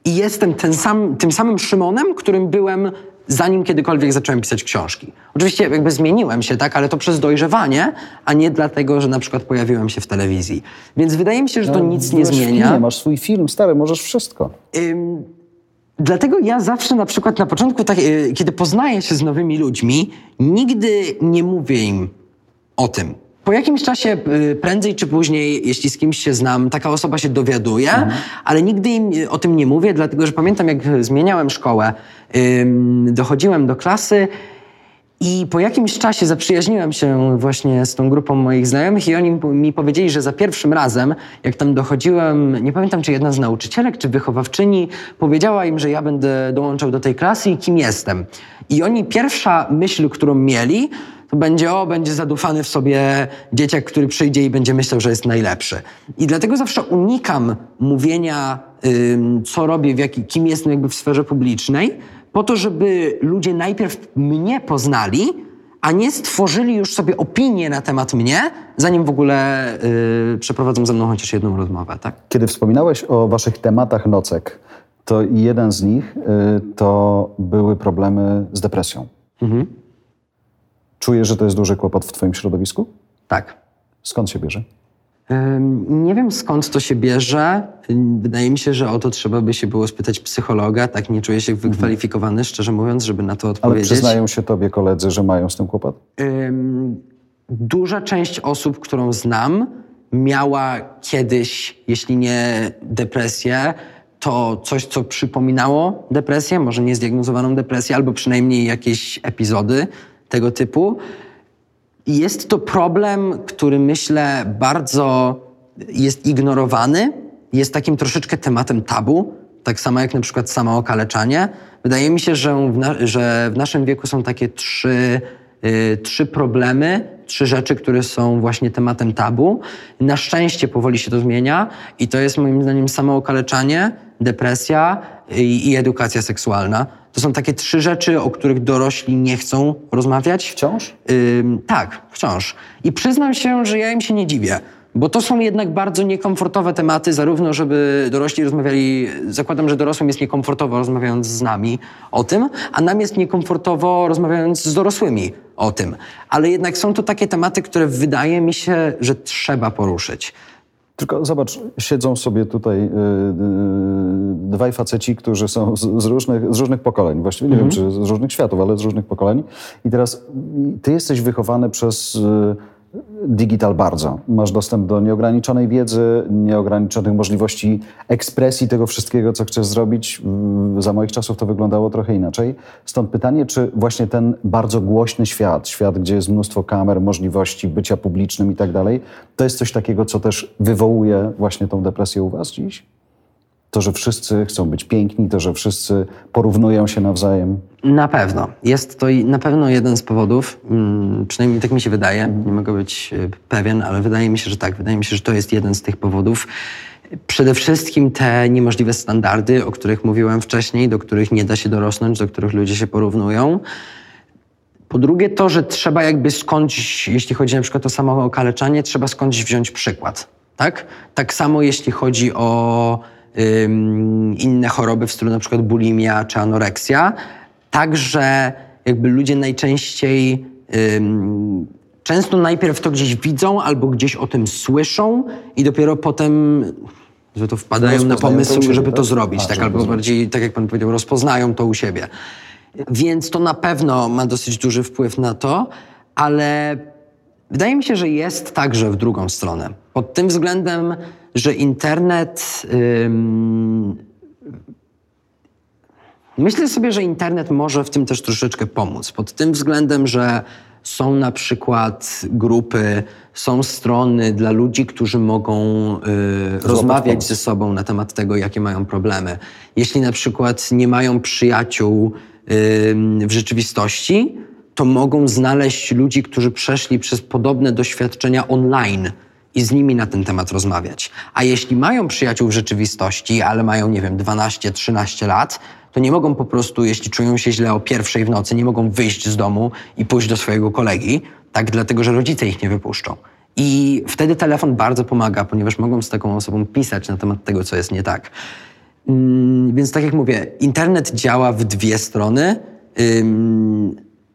i jestem sam, tym samym Szymonem, którym byłem zanim kiedykolwiek zacząłem pisać książki. Oczywiście jakby zmieniłem się, tak, ale to przez dojrzewanie, a nie dlatego, że na przykład pojawiłem się w telewizji. Więc wydaje mi się, że to nic nie zmienia. Kinie, masz swój film, stary, możesz wszystko. Ym, dlatego ja zawsze na przykład na początku, tak, y, kiedy poznaję się z nowymi ludźmi, nigdy nie mówię im o tym. Po jakimś czasie, y, prędzej czy później, jeśli z kimś się znam, taka osoba się dowiaduje, ale nigdy im o tym nie mówię, dlatego że pamiętam, jak zmieniałem szkołę, dochodziłem do klasy I po jakimś czasie zaprzyjaźniłem się właśnie z tą grupą moich znajomych i oni mi powiedzieli, że za pierwszym razem, jak tam dochodziłem, nie pamiętam czy jedna z nauczycielek, czy wychowawczyni, powiedziała im, że ja będę dołączał do tej klasy i kim jestem. I oni pierwsza myśl, którą mieli, będzie, o, będzie zadufany w sobie dzieciak, który przyjdzie i będzie myślał, że jest najlepszy. I dlatego zawsze unikam mówienia, co robię, w jaki, kim jestem jakby w sferze publicznej, po to, żeby ludzie najpierw mnie poznali, a nie stworzyli już sobie opinię na temat mnie, zanim w ogóle yy, przeprowadzą ze mną chociaż jedną rozmowę, tak? Kiedy wspominałeś o waszych tematach nocek, to jeden z nich y, to były problemy z depresją. Mhm. Czujesz, że to jest duży kłopot w twoim środowisku? Tak. Skąd się bierze? Nie wiem skąd to się bierze. Wydaje mi się, że o to trzeba by się było spytać psychologa. Tak nie czuję się wykwalifikowany, szczerze mówiąc, żeby na to Ale odpowiedzieć. przyznają się tobie koledzy, że mają z tym kłopot? Duża część osób, którą znam, miała kiedyś, jeśli nie depresję, to coś, co przypominało depresję, może nie zdiagnozowaną depresję, albo przynajmniej jakieś epizody tego typu. I Jest to problem, który myślę bardzo jest ignorowany, jest takim troszeczkę tematem tabu, tak samo jak na przykład samookaleczanie. Wydaje mi się, że w, na, że w naszym wieku są takie trzy, y, trzy problemy, trzy rzeczy, które są właśnie tematem tabu. Na szczęście powoli się to zmienia i to jest moim zdaniem samookaleczanie, depresja i, i edukacja seksualna. To są takie trzy rzeczy, o których dorośli nie chcą rozmawiać. Wciąż? Ym, tak, wciąż. I przyznam się, że ja im się nie dziwię, bo to są jednak bardzo niekomfortowe tematy, zarówno żeby dorośli rozmawiali, zakładam, że dorosłym jest niekomfortowo rozmawiając z nami o tym, a nam jest niekomfortowo rozmawiając z dorosłymi o tym. Ale jednak są to takie tematy, które wydaje mi się, że trzeba poruszyć. Tylko zobacz, siedzą sobie tutaj y, y, dwaj faceci, którzy są z, z, różnych, z różnych pokoleń. Właściwie nie wiem, czy z różnych światów, ale z różnych pokoleń. I teraz y, ty jesteś wychowany przez y, digital bardzo. Masz dostęp do nieograniczonej wiedzy, nieograniczonych możliwości ekspresji tego wszystkiego, co chcesz zrobić. Za moich czasów to wyglądało trochę inaczej. Stąd pytanie, czy właśnie ten bardzo głośny świat, świat, gdzie jest mnóstwo kamer, możliwości bycia publicznym i tak dalej, to jest coś takiego, co też wywołuje właśnie tą depresję u was dziś? To, że wszyscy chcą być piękni, to, że wszyscy porównują się nawzajem. Na pewno. Jest to na pewno jeden z powodów, mm, przynajmniej tak mi się wydaje, nie mogę być y, pewien, ale wydaje mi się, że tak. Wydaje mi się, że to jest jeden z tych powodów. Przede wszystkim te niemożliwe standardy, o których mówiłem wcześniej, do których nie da się dorosnąć, do których ludzie się porównują. Po drugie to, że trzeba jakby skądś, jeśli chodzi na przykład o samo okaleczanie, trzeba skądś wziąć przykład, tak? Tak samo jeśli chodzi o inne choroby w stylu na przykład bulimia czy anoreksja. Także jakby ludzie najczęściej często najpierw to gdzieś widzą albo gdzieś o tym słyszą i dopiero potem że to wpadają na to pomysł, żeby to tak? zrobić, A, tak, albo zrobić. bardziej, tak jak pan powiedział, rozpoznają to u siebie. Więc to na pewno ma dosyć duży wpływ na to, ale wydaje mi się, że jest także w drugą stronę. Pod tym względem, że internet. Ym, myślę sobie, że internet może w tym też troszeczkę pomóc. Pod tym względem, że są na przykład grupy, są strony dla ludzi, którzy mogą y, rozmawiać ze sobą na temat tego, jakie mają problemy. Jeśli na przykład nie mają przyjaciół ym, w rzeczywistości, to mogą znaleźć ludzi, którzy przeszli przez podobne doświadczenia online i z nimi na ten temat rozmawiać. A jeśli mają przyjaciół w rzeczywistości, ale mają, nie wiem, 12-13 lat, to nie mogą po prostu, jeśli czują się źle o pierwszej w nocy, nie mogą wyjść z domu i pójść do swojego kolegi, tak dlatego, że rodzice ich nie wypuszczą. I wtedy telefon bardzo pomaga, ponieważ mogą z taką osobą pisać na temat tego, co jest nie tak. Mm, Więc tak jak mówię, internet działa w dwie strony.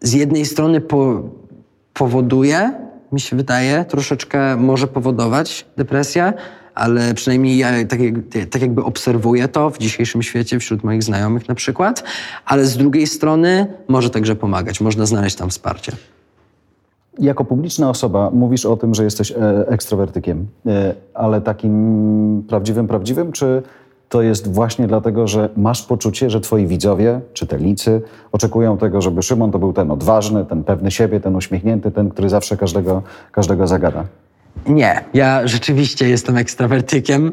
Z jednej strony po, powoduje, mi się wydaje, troszeczkę może powodować depresję, ale przynajmniej ja tak, tak jakby obserwuję to w dzisiejszym świecie wśród moich znajomych na przykład, ale z drugiej strony może także pomagać, można znaleźć tam wsparcie. Jako publiczna osoba mówisz o tym, że jesteś e, ekstrawertykiem, e, ale takim prawdziwym, prawdziwym, czy to jest właśnie dlatego, że masz poczucie, że twoi widzowie, czytelnicy oczekują tego, żeby Szymon to był ten odważny, ten pewny siebie, ten uśmiechnięty, ten, który zawsze każdego, każdego zagada. Nie, ja rzeczywiście jestem ekstrawertykiem.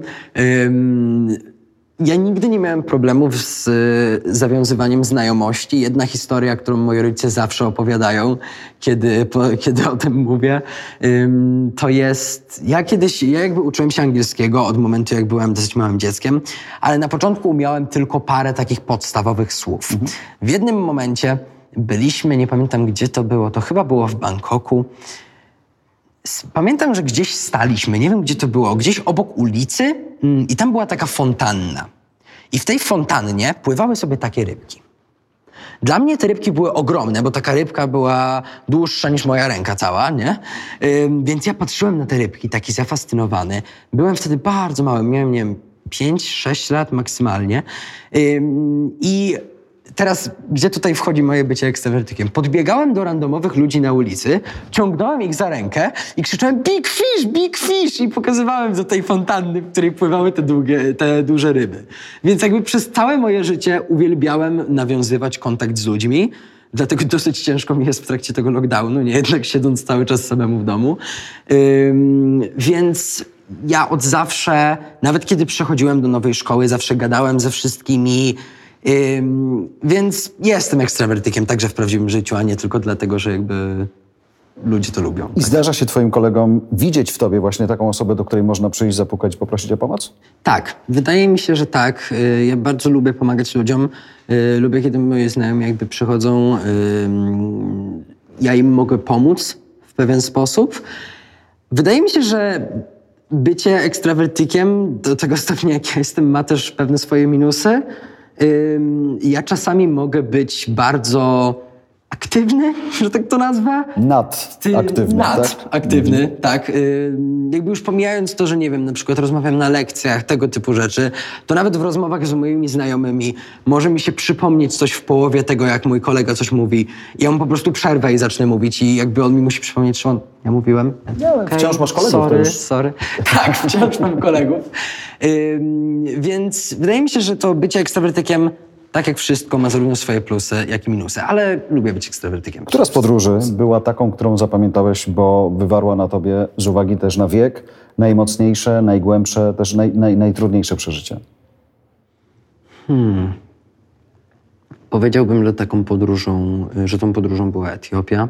Ja nigdy nie miałem problemów z y, zawiązywaniem znajomości. Jedna historia, którą moi rodzice zawsze opowiadają, kiedy, po, kiedy o tym mówię, to jest. Ja kiedyś, ja jakby uczyłem się angielskiego od momentu, jak byłem dosyć małym dzieckiem, ale na początku umiałem tylko parę takich podstawowych słów. W jednym momencie byliśmy, nie pamiętam gdzie to było, to chyba było w Bangkoku. Pamiętam, że gdzieś staliśmy, nie wiem gdzie to było, gdzieś obok ulicy mm, i tam była taka fontanna. I w tej fontannie pływały sobie takie rybki. Dla mnie te rybki były ogromne, bo taka rybka była dłuższa niż moja ręka cała, nie? Ym, więc ja patrzyłem na te rybki, taki zafascynowany. Byłem wtedy bardzo mały, miałem, nie wiem, 5-6 lat maksymalnie. Ym, I teraz, gdzie tutaj wchodzi moje bycie ekstrawertykiem? Podbiegałem do randomowych ludzi na ulicy, ciągnąłem ich za rękę i krzyczałem big fish, big fish i pokazywałem do tej fontanny, w której pływały te, długie, te duże ryby. Więc jakby przez całe moje życie uwielbiałem nawiązywać kontakt z ludźmi, Dlatego dosyć ciężko mi jest w trakcie tego lockdownu, nie jednak siedząc cały czas samemu w domu. Ym, więc ja od zawsze, nawet kiedy przechodziłem do nowej szkoły, zawsze gadałem ze wszystkimi. Więc jestem ekstrawertykiem także w prawdziwym życiu, a nie tylko dlatego, że jakby ludzie to lubią. I zdarza się twoim kolegom widzieć w tobie właśnie taką osobę, do której można przyjść, zapukać i poprosić o pomoc? Tak, wydaje mi się, że tak. Y, Ja bardzo lubię pomagać ludziom. Y, Lubię, kiedy moi znajomi jakby przychodzą, ja im mogę pomóc w pewien sposób. Wydaje mi się, że bycie ekstrawertykiem do tego stopnia, jak ja jestem, ma też pewne swoje minusy. Ja czasami mogę być bardzo aktywny, że tak to nazwę. Nadaktywny, Nad, tak? aktywny, tak. Y, jakby już pomijając to, że nie wiem, na przykład rozmawiam na lekcjach, tego typu rzeczy, to nawet w rozmowach z moimi znajomymi może mi się przypomnieć coś w połowie tego, jak mój kolega coś mówi. I ja mu po prostu przerwę i zacznę mówić i jakby on mi musi przypomnieć, że on, ja mówiłem. Okej, wciąż masz kolegów, Sorry, sorry. Tak, wciąż mam kolegów. Ym, więc wydaje mi się, że to bycie ekstrawertykiem, tak jak wszystko, ma zarówno swoje plusy, jak i minusy, ale lubię być ekstrawertykiem. Która z podróży była taką, którą zapamiętałeś, bo wywarła na tobie z uwagi też na wiek najmocniejsze, najgłębsze, też naj, naj, najtrudniejsze przeżycie? Powiedziałbym, że taką podróżą, że tą podróżą była Etiopia.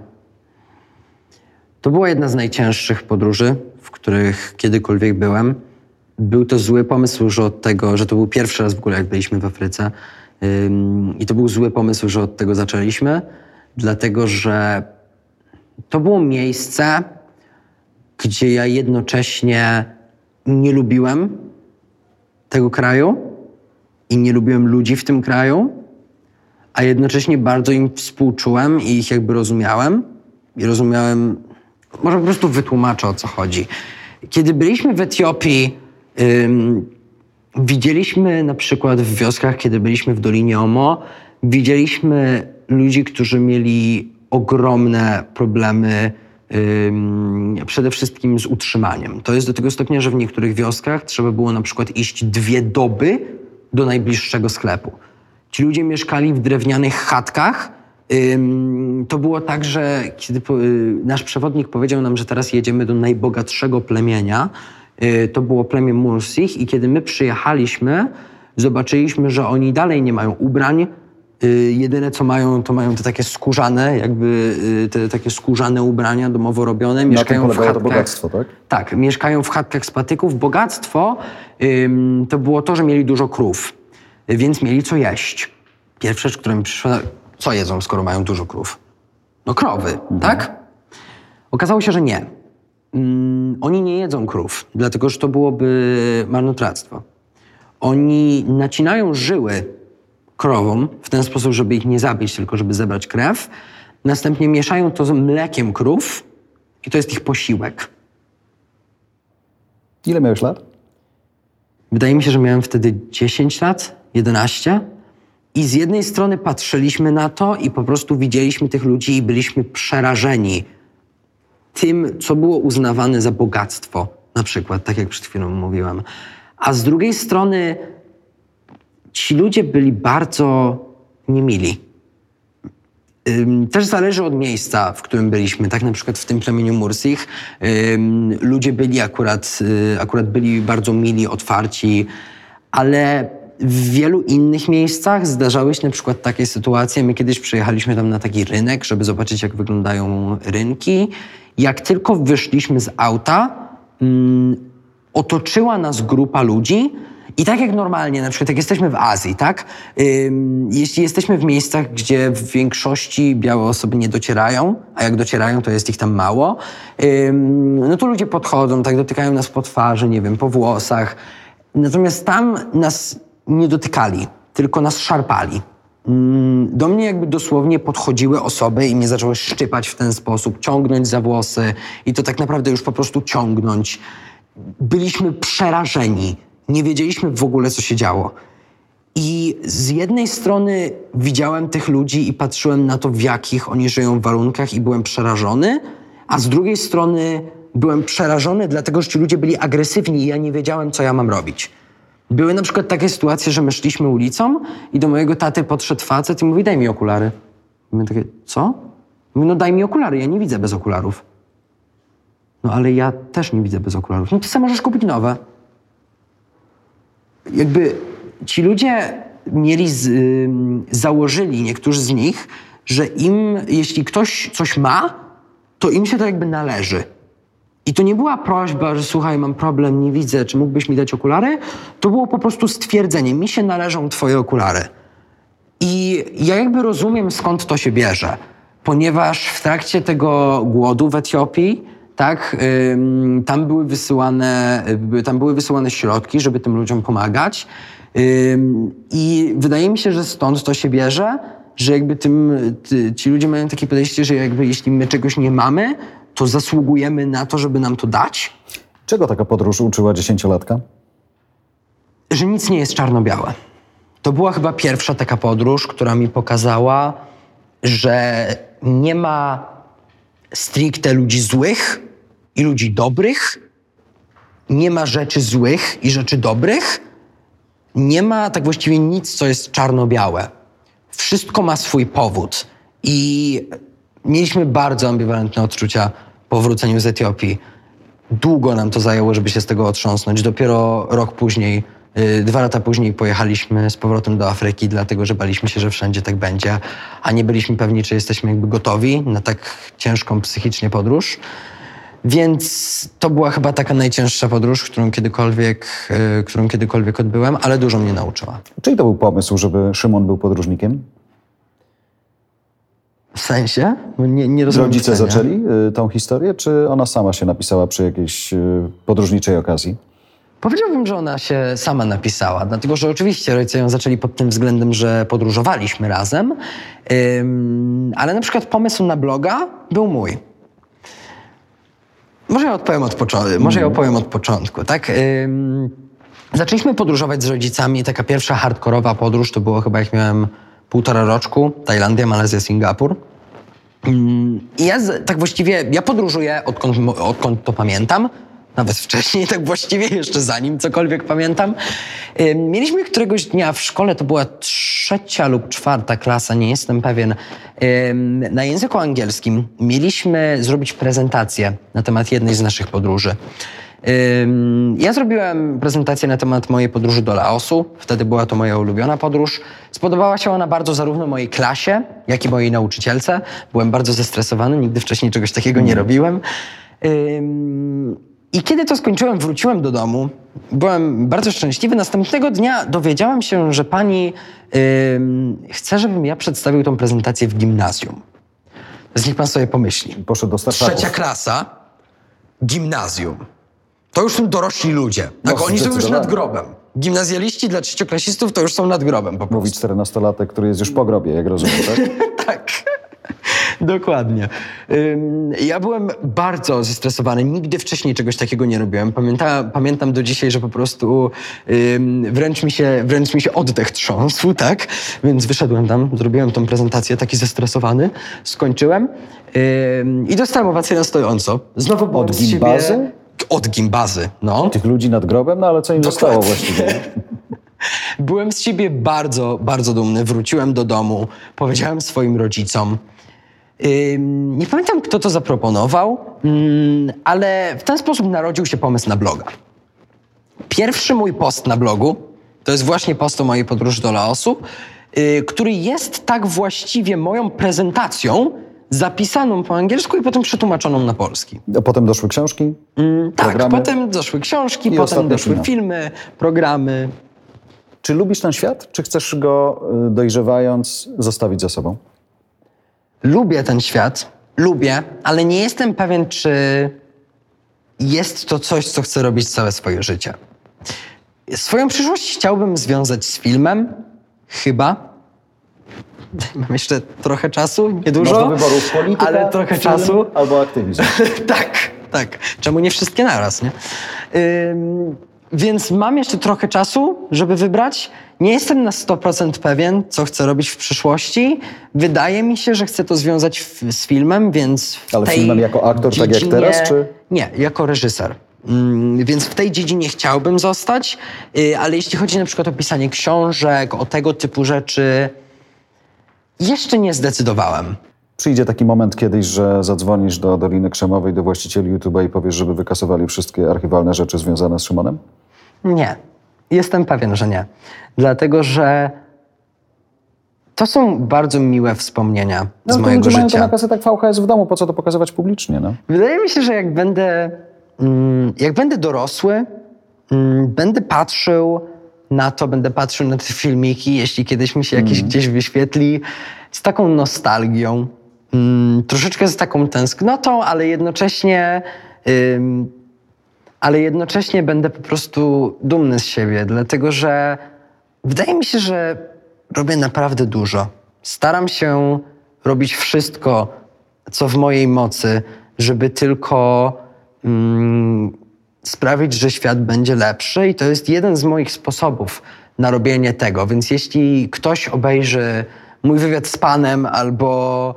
To była jedna z najcięższych podróży, w których kiedykolwiek byłem. Był to zły pomysł, że od tego, że to był pierwszy raz w ogóle, jak byliśmy w Afryce. I to był zły pomysł, że od tego zaczęliśmy, dlatego że to było miejsce, gdzie ja jednocześnie nie lubiłem tego kraju i nie lubiłem ludzi w tym kraju a jednocześnie bardzo im współczułem i ich jakby rozumiałem. I rozumiałem, może po prostu wytłumaczę o co chodzi. Kiedy byliśmy w Etiopii, widzieliśmy na przykład w wioskach, kiedy byliśmy w Dolinie Omo, widzieliśmy ludzi, którzy mieli ogromne problemy przede wszystkim z utrzymaniem. To jest do tego stopnia, że w niektórych wioskach trzeba było na przykład iść dwie doby do najbliższego sklepu. Ci ludzie mieszkali w drewnianych chatkach. To było tak, że kiedy y, nasz przewodnik powiedział nam, że teraz jedziemy do najbogatszego plemienia, to było plemię Mursich i kiedy my przyjechaliśmy, zobaczyliśmy, że oni dalej nie mają ubrań. Y, Jedyne co mają, to mają te takie skórzane, jakby y, te takie skórzane ubrania domowo robione. Na tym Mieszkają w polegało to chatkach. bogactwo, tak? Tak, mieszkają w chatkach z patyków. Bogactwo to było to, że mieli dużo krów, y, więc mieli co jeść. Pierwsza rzecz, która mi przyszła, co jedzą, skoro mają dużo krów? No krowy, tak? Okazało się, że nie. Ym, oni nie jedzą krów, dlatego że to byłoby marnotrawstwo. Oni nacinają żyły krowom w ten sposób, żeby ich nie zabić, tylko żeby zebrać krew. Następnie mieszają to z mlekiem krów i to jest ich posiłek. Ile miałeś lat? Wydaje mi się, że miałem wtedy 10 lat, 11. I z jednej strony patrzyliśmy na to i po prostu widzieliśmy tych ludzi i byliśmy przerażeni tym, co było uznawane za bogactwo, na przykład, tak jak przed chwilą mówiłem. A z drugiej strony ci ludzie byli bardzo niemili. Też zależy od miejsca, w którym byliśmy. Tak na przykład w tym plemieniu Mursich ludzie byli akurat, y, akurat byli bardzo mili, otwarci, ale w wielu innych miejscach zdarzały się na przykład takie sytuacje. My kiedyś przyjechaliśmy tam na taki rynek, żeby zobaczyć, jak wyglądają rynki. Jak tylko wyszliśmy z auta, mm, otoczyła nas grupa ludzi i tak jak normalnie, na przykład jak jesteśmy w Azji, tak? Jeśli jesteśmy w miejscach, gdzie w większości białe osoby nie docierają, a jak docierają, to jest ich tam mało, no to ludzie podchodzą, tak dotykają nas po twarzy, nie wiem, po włosach. Natomiast tam nas nie dotykali, tylko nas szarpali. Mm, Do mnie jakby dosłownie podchodziły osoby i mnie zaczęły szczypać w ten sposób, ciągnąć za włosy i to tak naprawdę już po prostu ciągnąć. Byliśmy przerażeni. Nie wiedzieliśmy w ogóle, co się działo. I z jednej strony widziałem tych ludzi i patrzyłem na to, w jakich oni żyją warunkach i byłem przerażony, a z drugiej strony byłem przerażony, dlatego że ci ludzie byli agresywni i ja nie wiedziałem, co ja mam robić. Były na przykład takie sytuacje, że my szliśmy ulicą i do mojego taty podszedł facet i mówi, daj mi okulary. I my takie, co? Mówi, no daj mi okulary, ja nie widzę bez okularów. No ale ja też nie widzę bez okularów. No to sam możesz kupić nowe. Jakby ci ludzie mieli, z, ym, założyli, niektórzy z nich, że im, jeśli ktoś coś ma, to im się to jakby należy. I to nie była prośba, że słuchaj, mam problem, nie widzę, czy mógłbyś mi dać okulary? To było po prostu stwierdzenie, mi się należą twoje okulary. I ja jakby rozumiem, skąd to się bierze, ponieważ w trakcie tego głodu w Etiopii, tak, tam, były wysyłane, y, tam były wysyłane środki, żeby tym ludziom pomagać. I wydaje mi się, że stąd to się bierze, że jakby tym, ty, ci ludzie mają takie podejście, że jakby jeśli my czegoś nie mamy, to zasługujemy na to, żeby nam to dać, Czego taka podróż uczyła dziesięciolatka? że nic nie jest czarno-białe. To była chyba pierwsza taka podróż, która mi pokazała, że nie ma stricte ludzi złych i ludzi dobrych, nie ma rzeczy złych i rzeczy dobrych, nie ma tak właściwie nic, co jest czarno-białe. Wszystko ma swój powód. I mieliśmy bardzo ambiwalentne odczucia po wróceniu z Etiopii. Długo nam to zajęło, żeby się z tego otrząsnąć. Dopiero rok później, y, dwa lata później pojechaliśmy z powrotem do Afryki, dlatego że baliśmy się, że wszędzie tak będzie, a nie byliśmy pewni, czy jesteśmy jakby gotowi na tak ciężką psychicznie podróż. Więc to była chyba taka najcięższa podróż, którą kiedykolwiek, y, którą kiedykolwiek odbyłem, ale dużo mnie nauczyła. Czyj to był pomysł, żeby Szymon był podróżnikiem? W sensie? Nie, nie rozumiem Rodzice pytania. zaczęli y, tą historię, czy ona sama się napisała przy jakiejś y, podróżniczej okazji? Powiedziałbym, że ona się sama napisała, dlatego że oczywiście rodzice ją zaczęli pod tym względem, że podróżowaliśmy razem, ym, ale na przykład pomysł na bloga był mój. Może ja odpowiem od początku. Może ja opowiem od początku, tak? Ym, zaczęliśmy podróżować z rodzicami. Taka pierwsza hardkorowa podróż to było chyba jak miałem półtora roczku. Tajlandia, Malezja, Singapur. Mm, I ja z, tak właściwie, ja podróżuję odkąd, odkąd to pamiętam. Nawet wcześniej, tak właściwie, jeszcze zanim cokolwiek pamiętam. Mieliśmy któregoś dnia w szkole, to była trzecia lub czwarta klasa, nie jestem pewien, na języku angielskim mieliśmy zrobić prezentację na temat jednej z naszych podróży. Ja zrobiłem prezentację na temat mojej podróży do Laosu. Wtedy była to moja ulubiona podróż. Spodobała się ona bardzo zarówno mojej klasie, jak i mojej nauczycielce. Byłem bardzo zestresowany, nigdy wcześniej czegoś takiego nie robiłem. Ym, I kiedy to skończyłem, wróciłem do domu. Byłem bardzo szczęśliwy. Następnego dnia dowiedziałem się, że pani chce, żebym ja przedstawił tą prezentację w gimnazjum. Więc niech pan sobie pomyśli. Poszedł do. Trzecia klasa, gimnazjum. To już są dorośli ludzie. Tak, No, oni są już nad grobem. Gimnazjaliści dla trzecioklasistów to już są nad grobem po prostu. Mówi czternastolatek, który jest już po grobie, jak rozumiem, tak? Tak. Dokładnie. Ja byłem bardzo zestresowany. Nigdy wcześniej czegoś takiego nie robiłem. Pamięta, pamiętam do dzisiaj, że po prostu wręcz, mi się, wręcz mi się oddech trząsł, tak? Więc wyszedłem tam, zrobiłem tą prezentację taki zestresowany, skończyłem i dostałem owację na stojąco. Znowu byłem Od z siebie- gimbazy? Od gimbazy, no. Tych ludzi nad grobem, no ale co im zostało właściwie? Byłem z siebie bardzo, bardzo dumny. Wróciłem do domu, powiedziałem swoim rodzicom. Nie pamiętam, kto to zaproponował, ym, ale w ten sposób narodził się pomysł na bloga. Pierwszy mój post na blogu to jest właśnie post o mojej podróży do Laosu, yy, który jest tak właściwie moją prezentacją zapisaną po angielsku i potem przetłumaczoną na polski. A potem doszły książki? Tak, Programy? potem doszły książki, potem doszły kino. filmy, programy. Czy lubisz ten świat? Czy chcesz go y, dojrzewając zostawić za sobą? Lubię ten świat, lubię, ale nie jestem pewien, czy jest to coś, co chcę robić całe swoje życie. Swoją przyszłość chciałbym związać z filmem, chyba. Mam jeszcze trochę czasu, niedużo, Masz do wyboru polityka, ale trochę film czasu. albo aktywizm. tak, tak. Czemu nie wszystkie naraz, nie? Ym, więc mam jeszcze trochę czasu, żeby wybrać. Nie jestem na 100% pewien, co chcę robić w przyszłości. Wydaje mi się, że chcę to związać w, z filmem, więc Ale filmem jako aktor, tak jak dziedzinie... teraz, czy- Nie, jako reżyser. Mm, Więc w tej dziedzinie chciałbym zostać, y, ale jeśli chodzi na przykład o pisanie książek, o tego typu rzeczy, jeszcze nie zdecydowałem. Przyjdzie taki moment kiedyś, że zadzwonisz do Doliny Krzemowej, do właścicieli YouTube'a i powiesz, żeby wykasowali wszystkie archiwalne rzeczy związane z Szymonem? Nie. Jestem pewien, że nie. Dlatego, że to są bardzo miłe wspomnienia z No, to mojego ludzie mają to życia. na kasetach VHS w domu, po co to pokazywać publicznie, no? Wydaje mi się, że jak będę, mm, jak będę dorosły, mm, będę patrzył na to, będę patrzył na te filmiki, jeśli kiedyś mi się jakieś gdzieś wyświetli, z taką nostalgią, mm, troszeczkę z taką tęsknotą, ale jednocześnie, ym, ale jednocześnie będę po prostu dumny z siebie, dlatego że wydaje mi się, że robię naprawdę dużo. Staram się robić wszystko, co w mojej mocy, żeby tylko mm, sprawić, że świat będzie lepszy, i to jest jeden z moich sposobów na robienie tego. Więc jeśli ktoś obejrzy mój wywiad z panem albo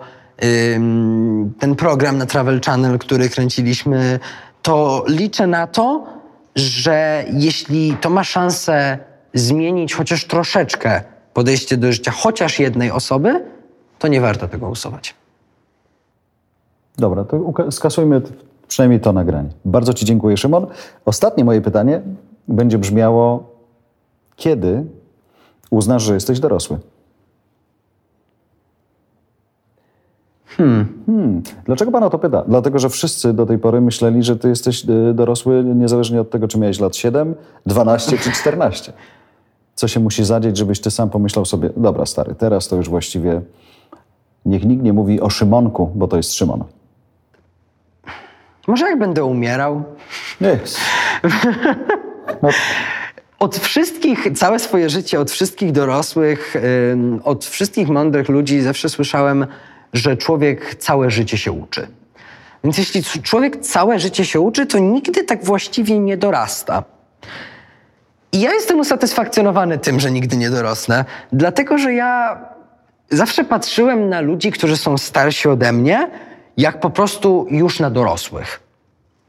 ym, ten program na Travel Channel, który kręciliśmy, to liczę na to, że jeśli to ma szansę zmienić chociaż troszeczkę podejście do życia chociaż jednej osoby, to nie warto tego usuwać. Dobra, to skasujmy przynajmniej to nagranie. Bardzo Ci dziękuję, Szymon. Ostatnie moje pytanie będzie brzmiało, kiedy uznasz, że jesteś dorosły? Hmm. Dlaczego Pan o to pyta? Dlatego, że wszyscy do tej pory myśleli, że Ty jesteś y, dorosły niezależnie od tego, czy miałeś lat 7, 12 czy 14. Co się musi zadzieć, żebyś Ty sam pomyślał sobie, dobra stary, teraz to już właściwie niech nikt nie mówi o Szymonku, bo to jest Szymon. Może jak będę umierał? Jest. Od wszystkich, całe swoje życie, od wszystkich dorosłych, od wszystkich mądrych ludzi zawsze słyszałem, że człowiek całe życie się uczy. Więc jeśli człowiek całe życie się uczy, to nigdy tak właściwie nie dorasta. I ja jestem usatysfakcjonowany tym, że nigdy nie dorosnę, dlatego że ja zawsze patrzyłem na ludzi, którzy są starsi ode mnie, jak po prostu już na dorosłych.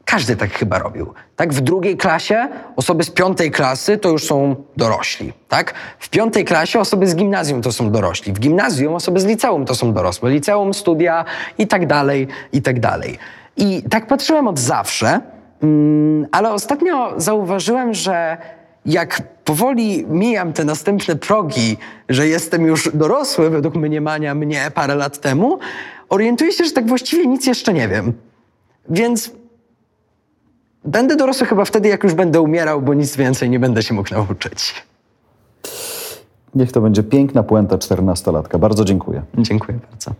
Każdy tak chyba robił. Tak, w drugiej klasie osoby z piątej klasy to już są dorośli. Tak? W piątej klasie osoby z gimnazjum to są dorośli. W gimnazjum osoby z liceum to są dorosłe. Liceum, studia i tak dalej, i tak dalej. I tak patrzyłem od zawsze, mm, ale ostatnio zauważyłem, że jak powoli mijam te następne progi, że jestem już dorosły według mniemania mnie parę lat temu, orientuję się, że tak właściwie nic jeszcze nie wiem. Więc Będę dorosły chyba wtedy, jak już będę umierał, bo nic więcej nie będę się mógł nauczyć. Niech to będzie piękna puenta czternastolatka. Bardzo dziękuję. Dziękuję bardzo.